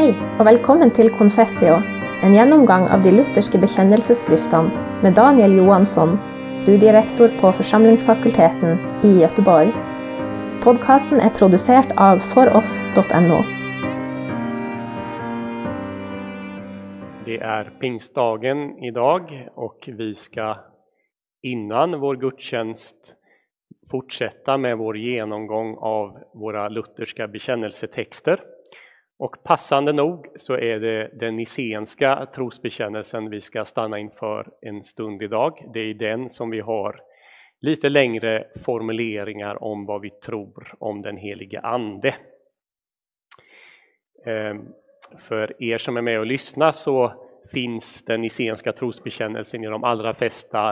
Hej och välkommen till Confessio, en genomgång av de lutherska bekjennelsesskriftene med Daniel Johansson, studierektor på församlingsfakulteten i Göteborg. Podcasten är producerad av foross.no. Det är pingstdagen idag och vi ska innan vår gudstjänst fortsätta med vår genomgång av våra lutherska bekännelsetexter. Och passande nog så är det den nicenska trosbekännelsen vi ska stanna inför en stund idag. Det är i den som vi har lite längre formuleringar om vad vi tror om den helige Ande. Ehm, för er som är med och lyssnar så finns den nicenska trosbekännelsen i de allra flesta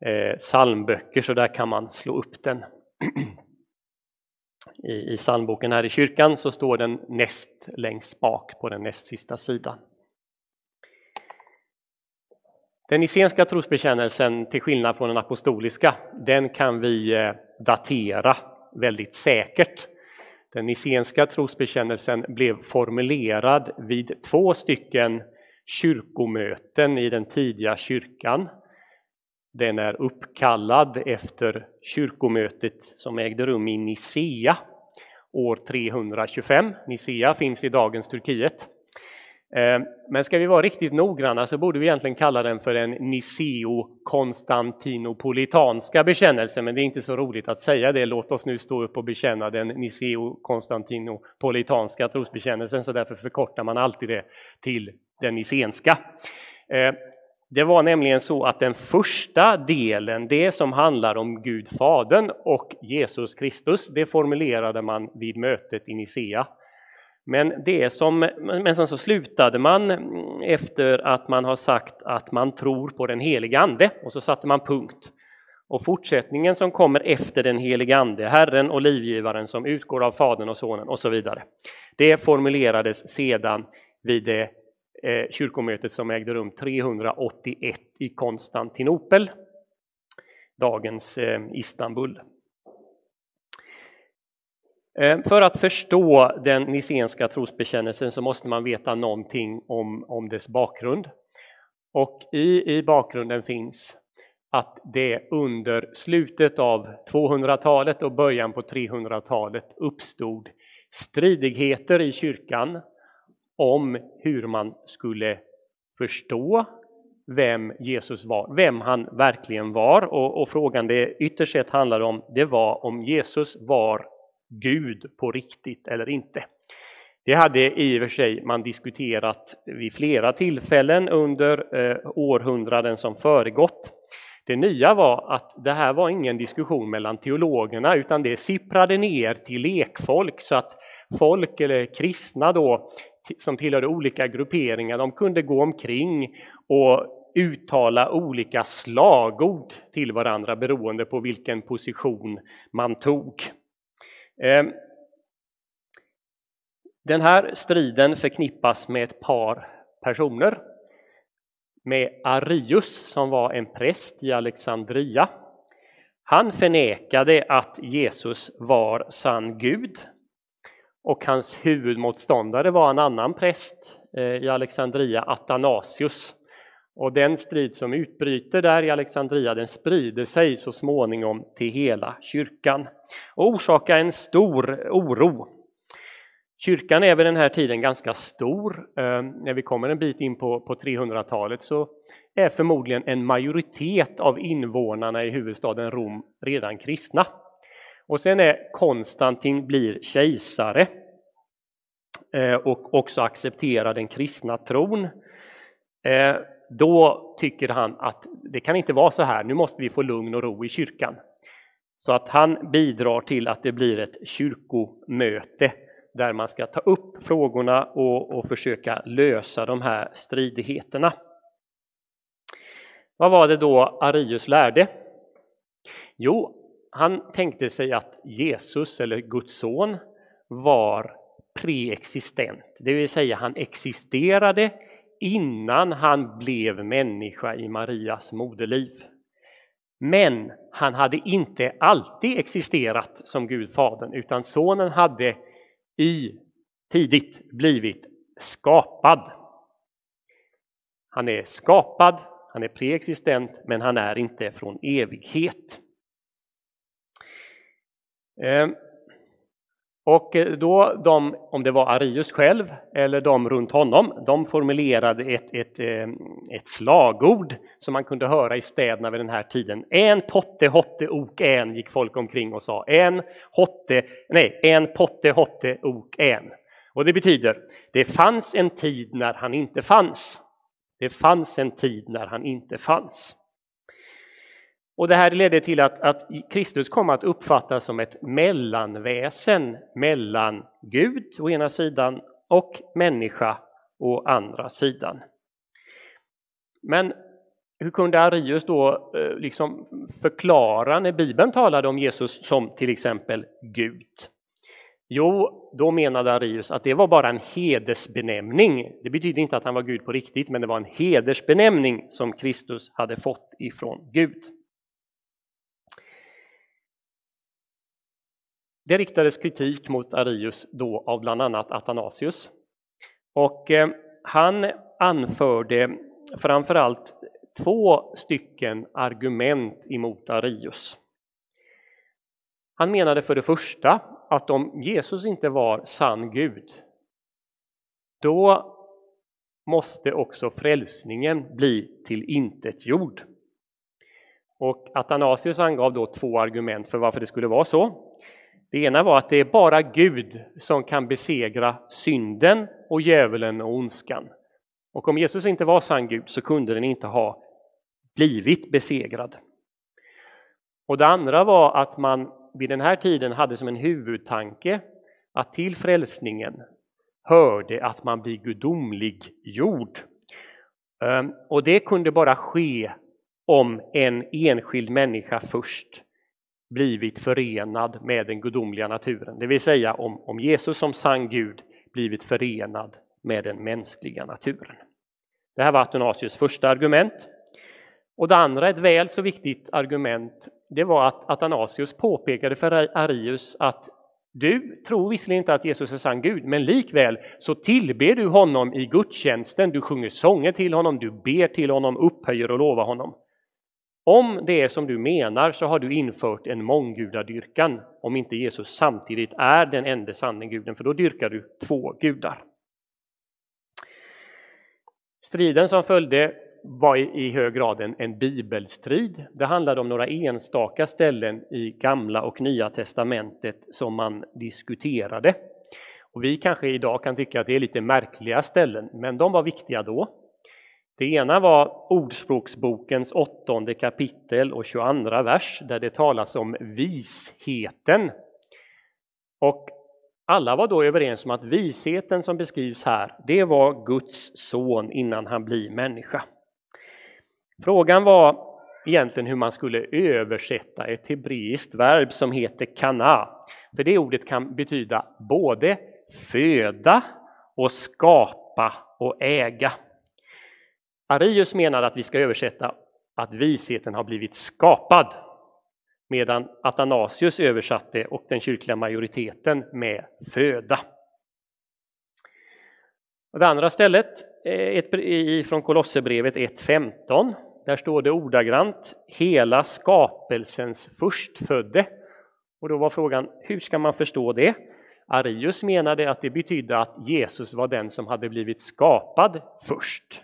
eh, psalmböcker så där kan man slå upp den. I, I psalmboken här i kyrkan så står den näst längst bak på den näst sista sidan. Den isenska trosbekännelsen, till skillnad från den apostoliska, den kan vi eh, datera väldigt säkert. Den nicenska trosbekännelsen blev formulerad vid två stycken kyrkomöten i den tidiga kyrkan. Den är uppkallad efter kyrkomötet som ägde rum i Nicea år 325. Nicea finns i dagens Turkiet. Eh, men ska vi vara riktigt noggranna så borde vi egentligen kalla den för en Niceo-Konstantinopolitanska bekännelse, men det är inte så roligt att säga det. Låt oss nu stå upp och bekänna den Niceo-Konstantinopolitanska trosbekännelsen, så därför förkortar man alltid det till den nicenska. Eh, det var nämligen så att den första delen, det som handlar om Gud Fadern och Jesus Kristus, det formulerade man vid mötet i Nicea. Men, det som, men sen så slutade man efter att man har sagt att man tror på den helige Ande och så satte man punkt. Och fortsättningen som kommer efter den helige Ande, Herren och livgivaren som utgår av Fadern och Sonen och så vidare. Det formulerades sedan vid det eh, kyrkomötet som ägde rum 381 i Konstantinopel, dagens eh, Istanbul. Eh, för att förstå den nicenska trosbekännelsen så måste man veta någonting om, om dess bakgrund. Och i, i bakgrunden finns att det under slutet av 200-talet och början på 300-talet uppstod stridigheter i kyrkan om hur man skulle förstå vem Jesus var, vem han verkligen var. Och, och frågan det ytterst sett handlade om, det var om Jesus var Gud på riktigt eller inte. Det hade i och för sig man diskuterat vid flera tillfällen under eh, århundraden som föregått. Det nya var att det här var ingen diskussion mellan teologerna utan det sipprade ner till lekfolk så att folk eller kristna då som tillhörde olika grupperingar, de kunde gå omkring och uttala olika slagord till varandra beroende på vilken position man tog. Ehm, den här striden förknippas med ett par personer. Med Arius som var en präst i Alexandria. Han förnekade att Jesus var sann Gud och hans huvudmotståndare var en annan präst eh, i Alexandria, Athanasius. Och den strid som utbryter där i Alexandria den sprider sig så småningom till hela kyrkan och orsakar en stor oro. Kyrkan är vid den här tiden ganska stor. Eh, när vi kommer en bit in på, på 300-talet så är förmodligen en majoritet av invånarna i huvudstaden Rom redan kristna. Och sen är Konstantin blir kejsare eh, och också accepterar den kristna tron. Eh, då tycker han att det kan inte vara så här, nu måste vi få lugn och ro i kyrkan. Så att han bidrar till att det blir ett kyrkomöte där man ska ta upp frågorna och, och försöka lösa de här stridigheterna. Vad var det då Arius lärde? Jo, han tänkte sig att Jesus, eller Guds son, var preexistent, det vill säga han existerade innan han blev människa i Marias moderliv. Men han hade inte alltid existerat som Gud Fadern, utan sonen hade i tidigt blivit skapad. Han är skapad, han är preexistent, men han är inte från evighet. Eh, och eh, då de, om det var Arius själv eller de runt honom, de formulerade ett, ett, eh, ett slagord som man kunde höra i städerna vid den här tiden. En potte hotte ok en gick folk omkring och sa. En hotte, nej, en potte hotte ok en. Och det betyder, det fanns en tid när han inte fanns. Det fanns en tid när han inte fanns. Och det här ledde till att, att Kristus kom att uppfattas som ett mellanväsen mellan Gud å ena sidan och människa å andra sidan. Men hur kunde Arius då eh, liksom förklara när Bibeln talade om Jesus som till exempel Gud? Jo, då menade Arius att det var bara en hedersbenämning. Det betyder inte att han var Gud på riktigt, men det var en hedersbenämning som Kristus hade fått ifrån Gud. Det riktades kritik mot Arius då av bland annat Athanasius. Och eh, han anförde framförallt två stycken argument emot Arius. Han menade för det första att om Jesus inte var sann Gud, då måste också frälsningen bli till intet jord. Och Athanasius angav då två argument för varför det skulle vara så. Det ena var att det är bara Gud som kan besegra synden och djävulen och ondskan. Och om Jesus inte var sann Gud så kunde den inte ha blivit besegrad. Och det andra var att man vid den här tiden hade som en huvudtanke att till frälsningen hörde att man blir gudomlig jord. Ehm, och det kunde bara ske om en enskild människa först blivit förenad med den gudomliga naturen. Det vill säga om, om Jesus som sann Gud blivit förenad med den mänskliga naturen. Det här var Athanasius första argument. Och det andra, ett väl så viktigt argument, det var att Athanasius påpekade för Arius att du tror visserligen inte att Jesus är sann Gud, men likväl så tillber du honom i gudstjänsten, du sjunger sånger till honom, du ber till honom, upphöjer och lovar honom. Om det är som du menar så har du infört en månggudadyrkan om inte Jesus samtidigt är den enda sanne guden, för då dyrkar du två gudar. Striden som följde var i hög grad en, en bibelstrid. Det handlade om några enstaka ställen i Gamla och Nya testamentet som man diskuterade. Och vi kanske idag kan tycka att det är lite märkliga ställen, men de var viktiga då. Det ena var Ordspråksbokens åttonde kapitel och 22 vers där det talas om visheten. Och alla var då överens om att visheten som beskrivs här, det var Guds son innan han blir människa. Frågan var egentligen hur man skulle översätta ett hebreiskt verb som heter kana. För det ordet kan betyda både föda och skapa och äga. Arius menade att vi ska översätta att visheten har blivit skapad medan Athanasius översatte och den kyrkliga majoriteten med föda. Det andra stället eh, från Kolosserbrevet 1.15. Där står det ordagrant hela skapelsens förstfödde. Och då var frågan, hur ska man förstå det? Arius menade att det betydde att Jesus var den som hade blivit skapad först.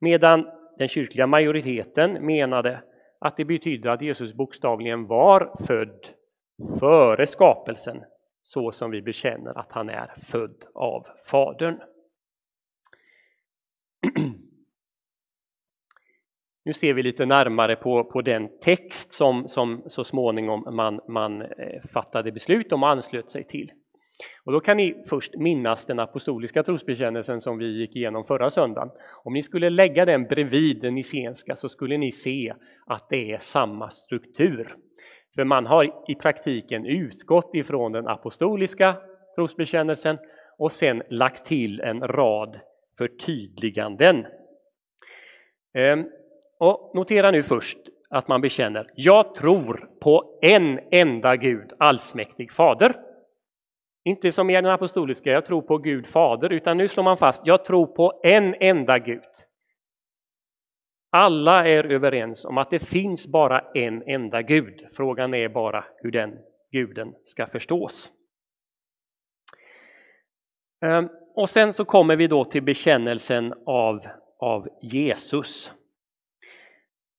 Medan den kyrkliga majoriteten menade att det betydde att Jesus bokstavligen var född före skapelsen, så som vi bekänner att han är född av Fadern. Nu ser vi lite närmare på, på den text som, som så småningom man, man eh, fattade beslut om och anslöt sig till. Och då kan ni först minnas den apostoliska trosbekännelsen som vi gick igenom förra söndagen. Om ni skulle lägga den bredvid den nicenska så skulle ni se att det är samma struktur. För man har i praktiken utgått ifrån den apostoliska trosbekännelsen och sen lagt till en rad förtydliganden. Ehm, och notera nu först att man bekänner, jag tror på en enda Gud, allsmäktig Fader inte som i den apostoliska, jag tror på Gud fader, utan nu slår man fast, jag tror på en enda Gud. Alla är överens om att det finns bara en enda Gud. Frågan är bara hur den guden ska förstås. Ehm, och sen så kommer vi då till bekännelsen av, av Jesus.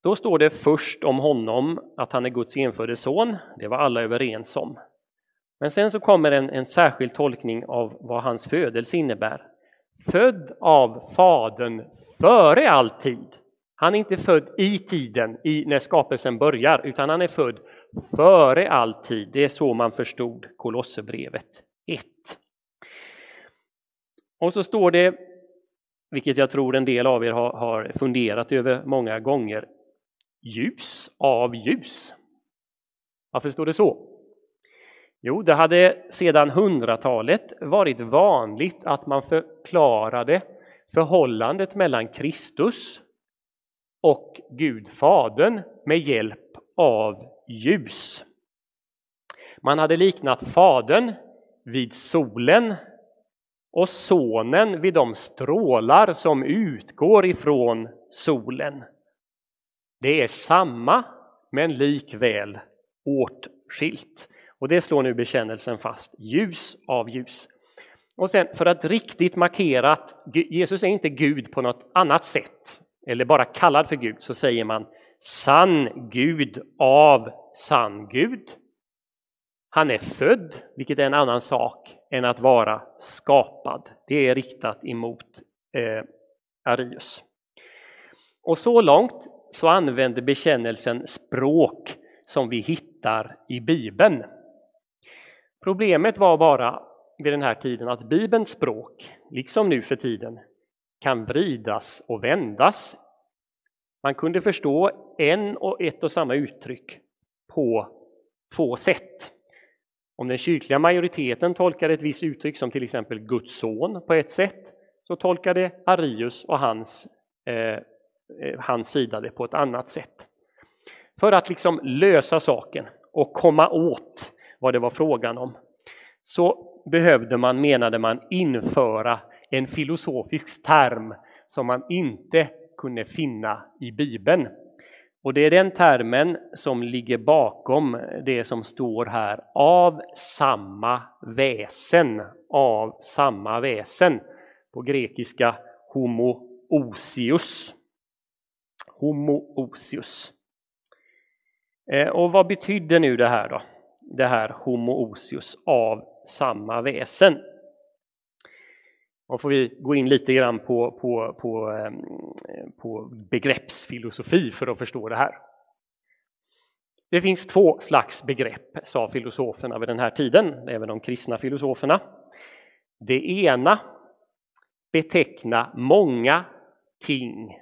Då står det först om honom att han är Guds enfödde son. Det var alla överens om. Men sen så kommer en, en särskild tolkning av vad hans födelse innebär. Född av Fadern före all tid. Han är inte född i tiden, i, när skapelsen börjar, utan han är född före all tid. Det är så man förstod Kolosserbrevet 1. Och så står det, vilket jag tror en del av er har, har funderat över många gånger, ljus av ljus. Varför står det så? Jo, det hade sedan hundratalet varit vanligt att man förklarade förhållandet mellan Kristus och Gud Fadern med hjälp av ljus. Man hade liknat Fadern vid solen och Sonen vid de strålar som utgår ifrån solen. Det är samma, men likväl åtskilt. Och det slår nu bekännelsen fast, ljus av ljus. Och sen för att riktigt markera att Jesus är inte Gud på något annat sätt, eller bara kallad för Gud, så säger man sann Gud av sann Gud. Han är född, vilket är en annan sak än att vara skapad. Det är riktat emot eh, Arius. Och så långt så använder bekännelsen språk som vi hittar i Bibeln. Problemet var bara vid den här tiden att Bibelns språk, liksom nu för tiden, kan vridas och vändas. Man kunde förstå en och ett och samma uttryck på två sätt. Om den kyrkliga majoriteten tolkade ett visst uttryck som till exempel Guds son på ett sätt, så tolkade Arius och hans, eh, eh hans sida det på ett annat sätt. För att liksom lösa saken och komma åt vad det var frågan om, så behövde man, menade man, införa en filosofisk term som man inte kunde finna i Bibeln. Och det är den termen som ligger bakom det som står här, av samma väsen, av samma väsen. På grekiska homoousius. Homo osius. Eh, och vad betyder nu det här då? Det här homoousius, av samma väsen. Då får vi gå in lite grann på, på, på, ehm, på begreppsfilosofi för att förstå det här. Det finns två slags begrepp, sa filosoferna vid den här tiden, även de kristna filosoferna. Det ena betecknar många ting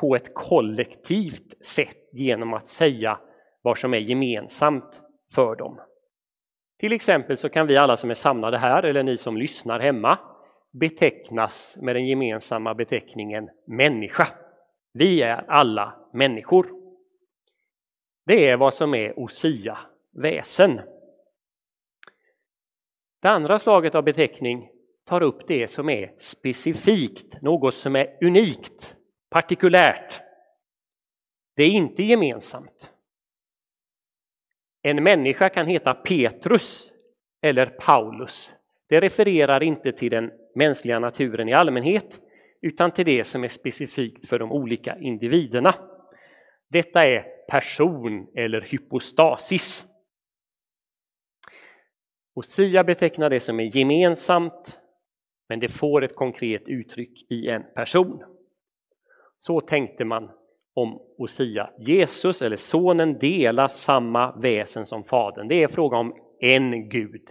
på ett kollektivt sätt genom att säga vad som är gemensamt för dem. Till exempel så kan vi alla som är samlade här, eller ni som lyssnar hemma, betecknas med den gemensamma beteckningen människa. Vi är alla människor. Det är vad som är osia, väsen. Det andra slaget av beteckning tar upp det som är specifikt, något som är unikt, partikulärt. Det är inte gemensamt. En människa kan heta Petrus eller Paulus. Det refererar inte till den mänskliga naturen i allmänhet utan till det som är specifikt för de olika individerna. Detta är person eller hypostasis. Osia betecknar det som är gemensamt men det får ett konkret uttryck i en person. Så tänkte man om Osia. Jesus eller sonen delar samma väsen som fadern. Det är fråga om en Gud.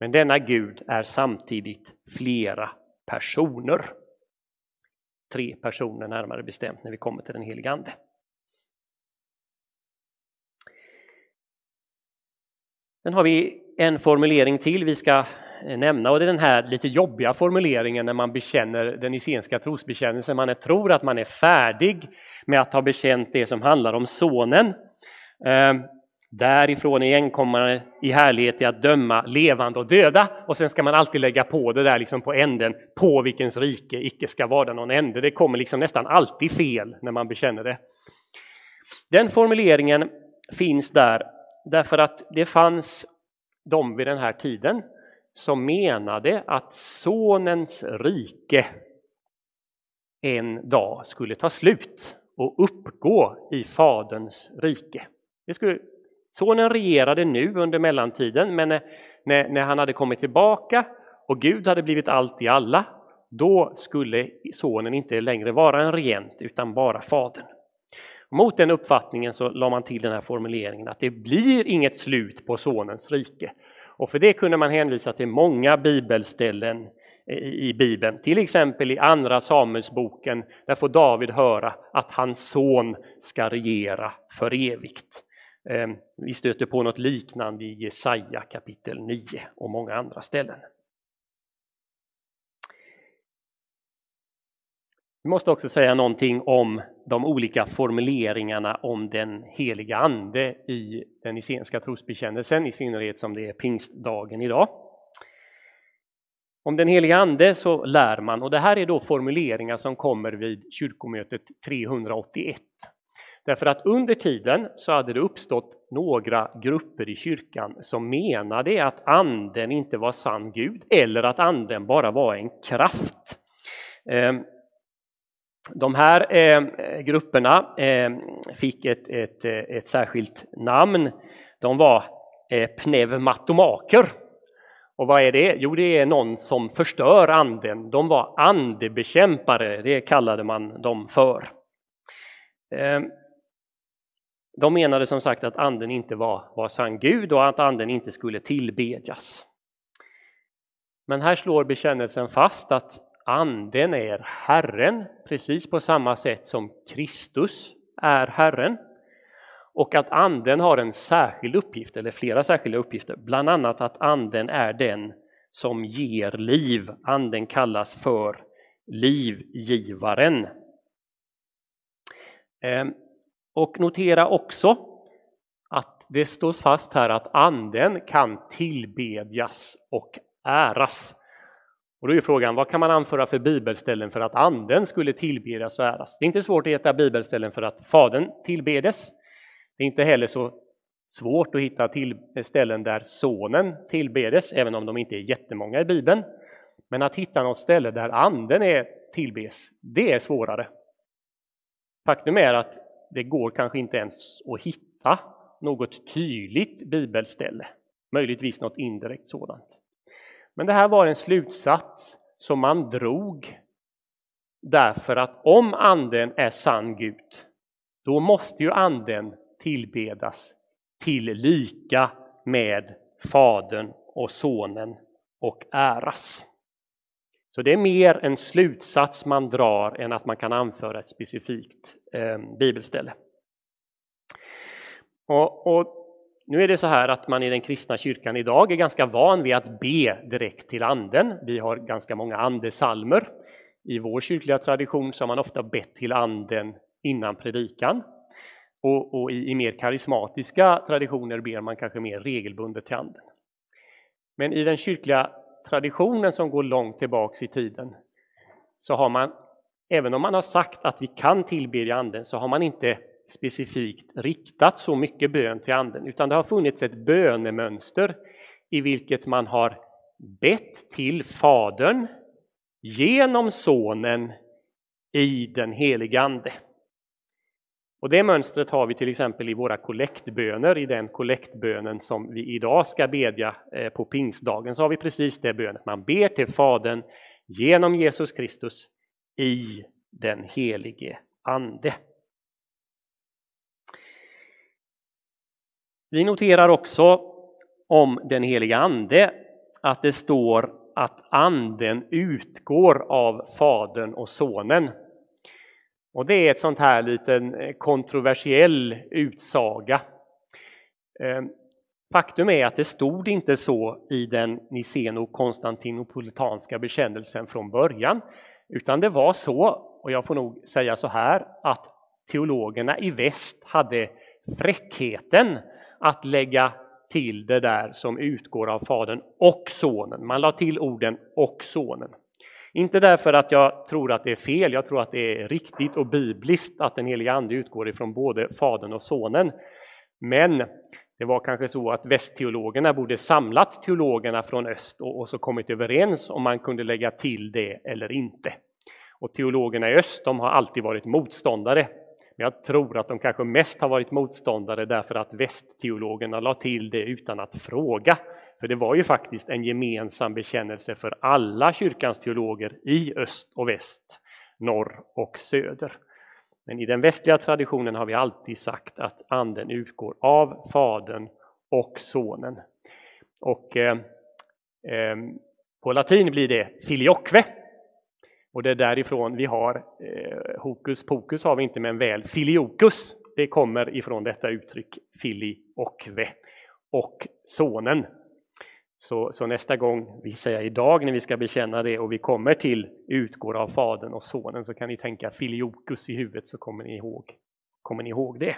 Men denna Gud är samtidigt flera personer. Tre personer närmare bestämt när vi kommer till den helige Ande. Sen har vi en formulering till vi ska Eh, nämna och det är den här lite jobbiga formuleringen när man bekänner den isenska trosbekännelsen. Man är, tror att man är färdig med att ha bekänt det som handlar om sonen. Ehm, därifrån igenkommande i härlighet i att döma levande och döda och sen ska man alltid lägga på det där liksom på änden, på vilkens rike icke ska vara någon ände. Det kommer liksom nästan alltid fel när man bekänner det. Den formuleringen finns där därför att det fanns de vid den här tiden som menade att sonens rike en dag skulle ta slut och uppgå i Faderns rike. Det skulle, sonen regerade nu under mellantiden, men när, när, när han hade kommit tillbaka och Gud hade blivit allt i alla, då skulle sonen inte längre vara en regent utan bara fadern. Mot den uppfattningen så la man till den här formuleringen att det blir inget slut på sonens rike. Och för det kunde man hänvisa till många bibelställen i Bibeln. Till exempel i Andra Samuelsboken, där får David höra att hans son ska regera för evigt. Ehm, vi stöter på något liknande i Jesaja kapitel 9 och många andra ställen. Vi måste också säga någonting om de olika formuleringarna om den heliga ande i den isenska trosbekännelsen, i synnerhet som det är pingstdagen idag. Om den heliga ande så lär man, och det här är då formuleringar som kommer vid kyrkomötet 381. Därför att under tiden så hade det uppstått några grupper i kyrkan som menade att anden inte var sann Gud eller att anden bara var en kraft. Ehm, de här eh, grupperna eh, fick ett, ett, eh, ett särskilt namn. De var eh, pneumatomaker. Och vad är det? Jo, det är någon som förstör anden. De var andebekämpare, det kallade man dem för. Eh, de menade som sagt att anden inte var, var sann Gud och att anden inte skulle tillbedjas. Men här slår bekännelsen fast att anden är Herren, precis på samma sätt som Kristus är Herren. Och att anden har en särskild uppgift, eller flera särskilda uppgifter, bland annat att anden är den som ger liv. Anden kallas för livgivaren. Ehm, och notera också att det står fast här att anden kan tillbedjas och äras. Och då är frågan, vad kan man anföra för bibelställen för att anden skulle tillbedas och äras? Det är inte svårt att hitta bibelställen för att fadern tillbedes. Det är inte heller så svårt att hitta till eh, ställen där sonen tillbedes, även om de inte är jättemånga i Bibeln. Men att hitta något ställe där anden är tillbes, det är svårare. Faktum är att det går kanske inte ens att hitta något tydligt bibelställe, möjligtvis något indirekt sådant. Men det här var en slutsats som man drog därför att om anden är sann Gud, då måste ju anden tillbedas till lika med Fadern och Sonen och äras. Så det är mer en slutsats man drar än att man kan anföra ett specifikt eh, bibelställe. Och, och, nu är det så här att man i den kristna kyrkan idag är ganska van vid att be direkt till anden. Vi har ganska många andesalmer. I vår kyrkliga tradition så har man ofta bett till anden innan predikan. Och, och i, i, mer karismatiska traditioner ber man kanske mer regelbundet till anden. Men i den kyrkliga traditionen som går långt tillbaks i tiden så har man, även om man har sagt att vi kan tillbedja anden, så har man inte specifikt riktat så mycket bön till anden, utan det har funnits ett bönemönster i vilket man har bett till Fadern genom Sonen i den helige Ande. Och det mönstret har vi till exempel i våra kollektböner, i den kollektbönen som vi idag ska bedja eh, på pingstdagen, så har vi precis det bönet. Man ber till Fadern genom Jesus Kristus i den helige Ande. Vi noterar också om den heliga Ande att det står att Anden utgår av Fadern och Sonen. Och det är ett sånt här liten eh, kontroversiell utsaga. Ehm, faktum är att det stod inte så i den niceno-konstantinopolitanska bekännelsen från början, utan det var så, och jag får nog säga så här, att teologerna i väst hade fräckheten att lägga till det där som utgår av Fadern och Sonen. Man la till orden och Sonen. Inte därför att jag tror att det är fel, jag tror att det är riktigt och bibliskt att den heliga Ande utgår ifrån både Fadern och Sonen. Men det var kanske så att västteologerna borde samlat teologerna från öst och, och så kommit överens om man kunde lägga till det eller inte. Och teologerna i öst de har alltid varit motståndare. Men jag tror att de kanske mest har varit motståndare därför att västteologerna la till det utan att fråga. För det var ju faktiskt en gemensam bekännelse för alla kyrkans teologer i öst och väst, norr och söder. Men i den västliga traditionen har vi alltid sagt att anden utgår av Fadern och Sonen. Och eh, eh, på latin blir det filioque. Och det är därifrån vi har eh, hokus pokus har vi inte men väl filiokus. Det kommer ifrån detta uttryck fili och sonen. Så, så, nästa gång, vi säger idag när vi ska bekänna det och vi kommer till utgår av Fadern och Sonen så kan ni tänka filiokus i huvudet så kommer ni ihåg, kommer ni ihåg det.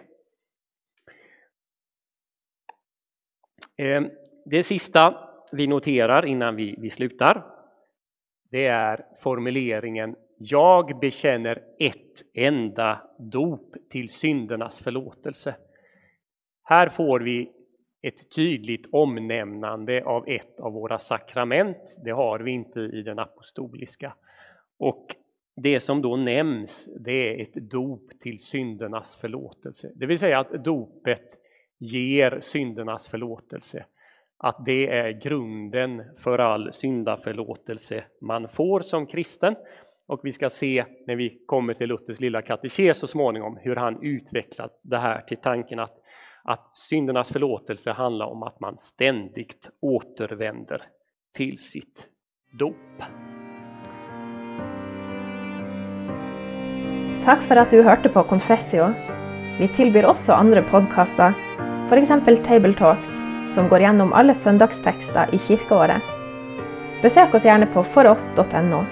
Eh, det sista vi noterar innan vi, vi slutar det är formuleringen Jag bekänner ett enda dop till syndernas förlåtelse. Här får vi ett tydligt omnämnande av ett av våra sakrament. Det har vi inte i den apostoliska. Och det som då nämns, det är ett dop till syndernas förlåtelse. Det vill säga att dopet ger syndernas förlåtelse. Att det är grunden för all syndaförlåtelse man får som kristen. Och vi ska se när vi kommer till Luthers lilla katekes så småningom hur han utvecklat det här till tanken att att syndernas förlåtelse handlar om att man ständigt återvänder till sitt dop. Tack för att du hörde på Confessio. Vi tillbyr också andra podcaster, för exempel Table Talks, som går gjennom alle søndagstekster i kirkeåret. Besök oss gjerne på foross.no.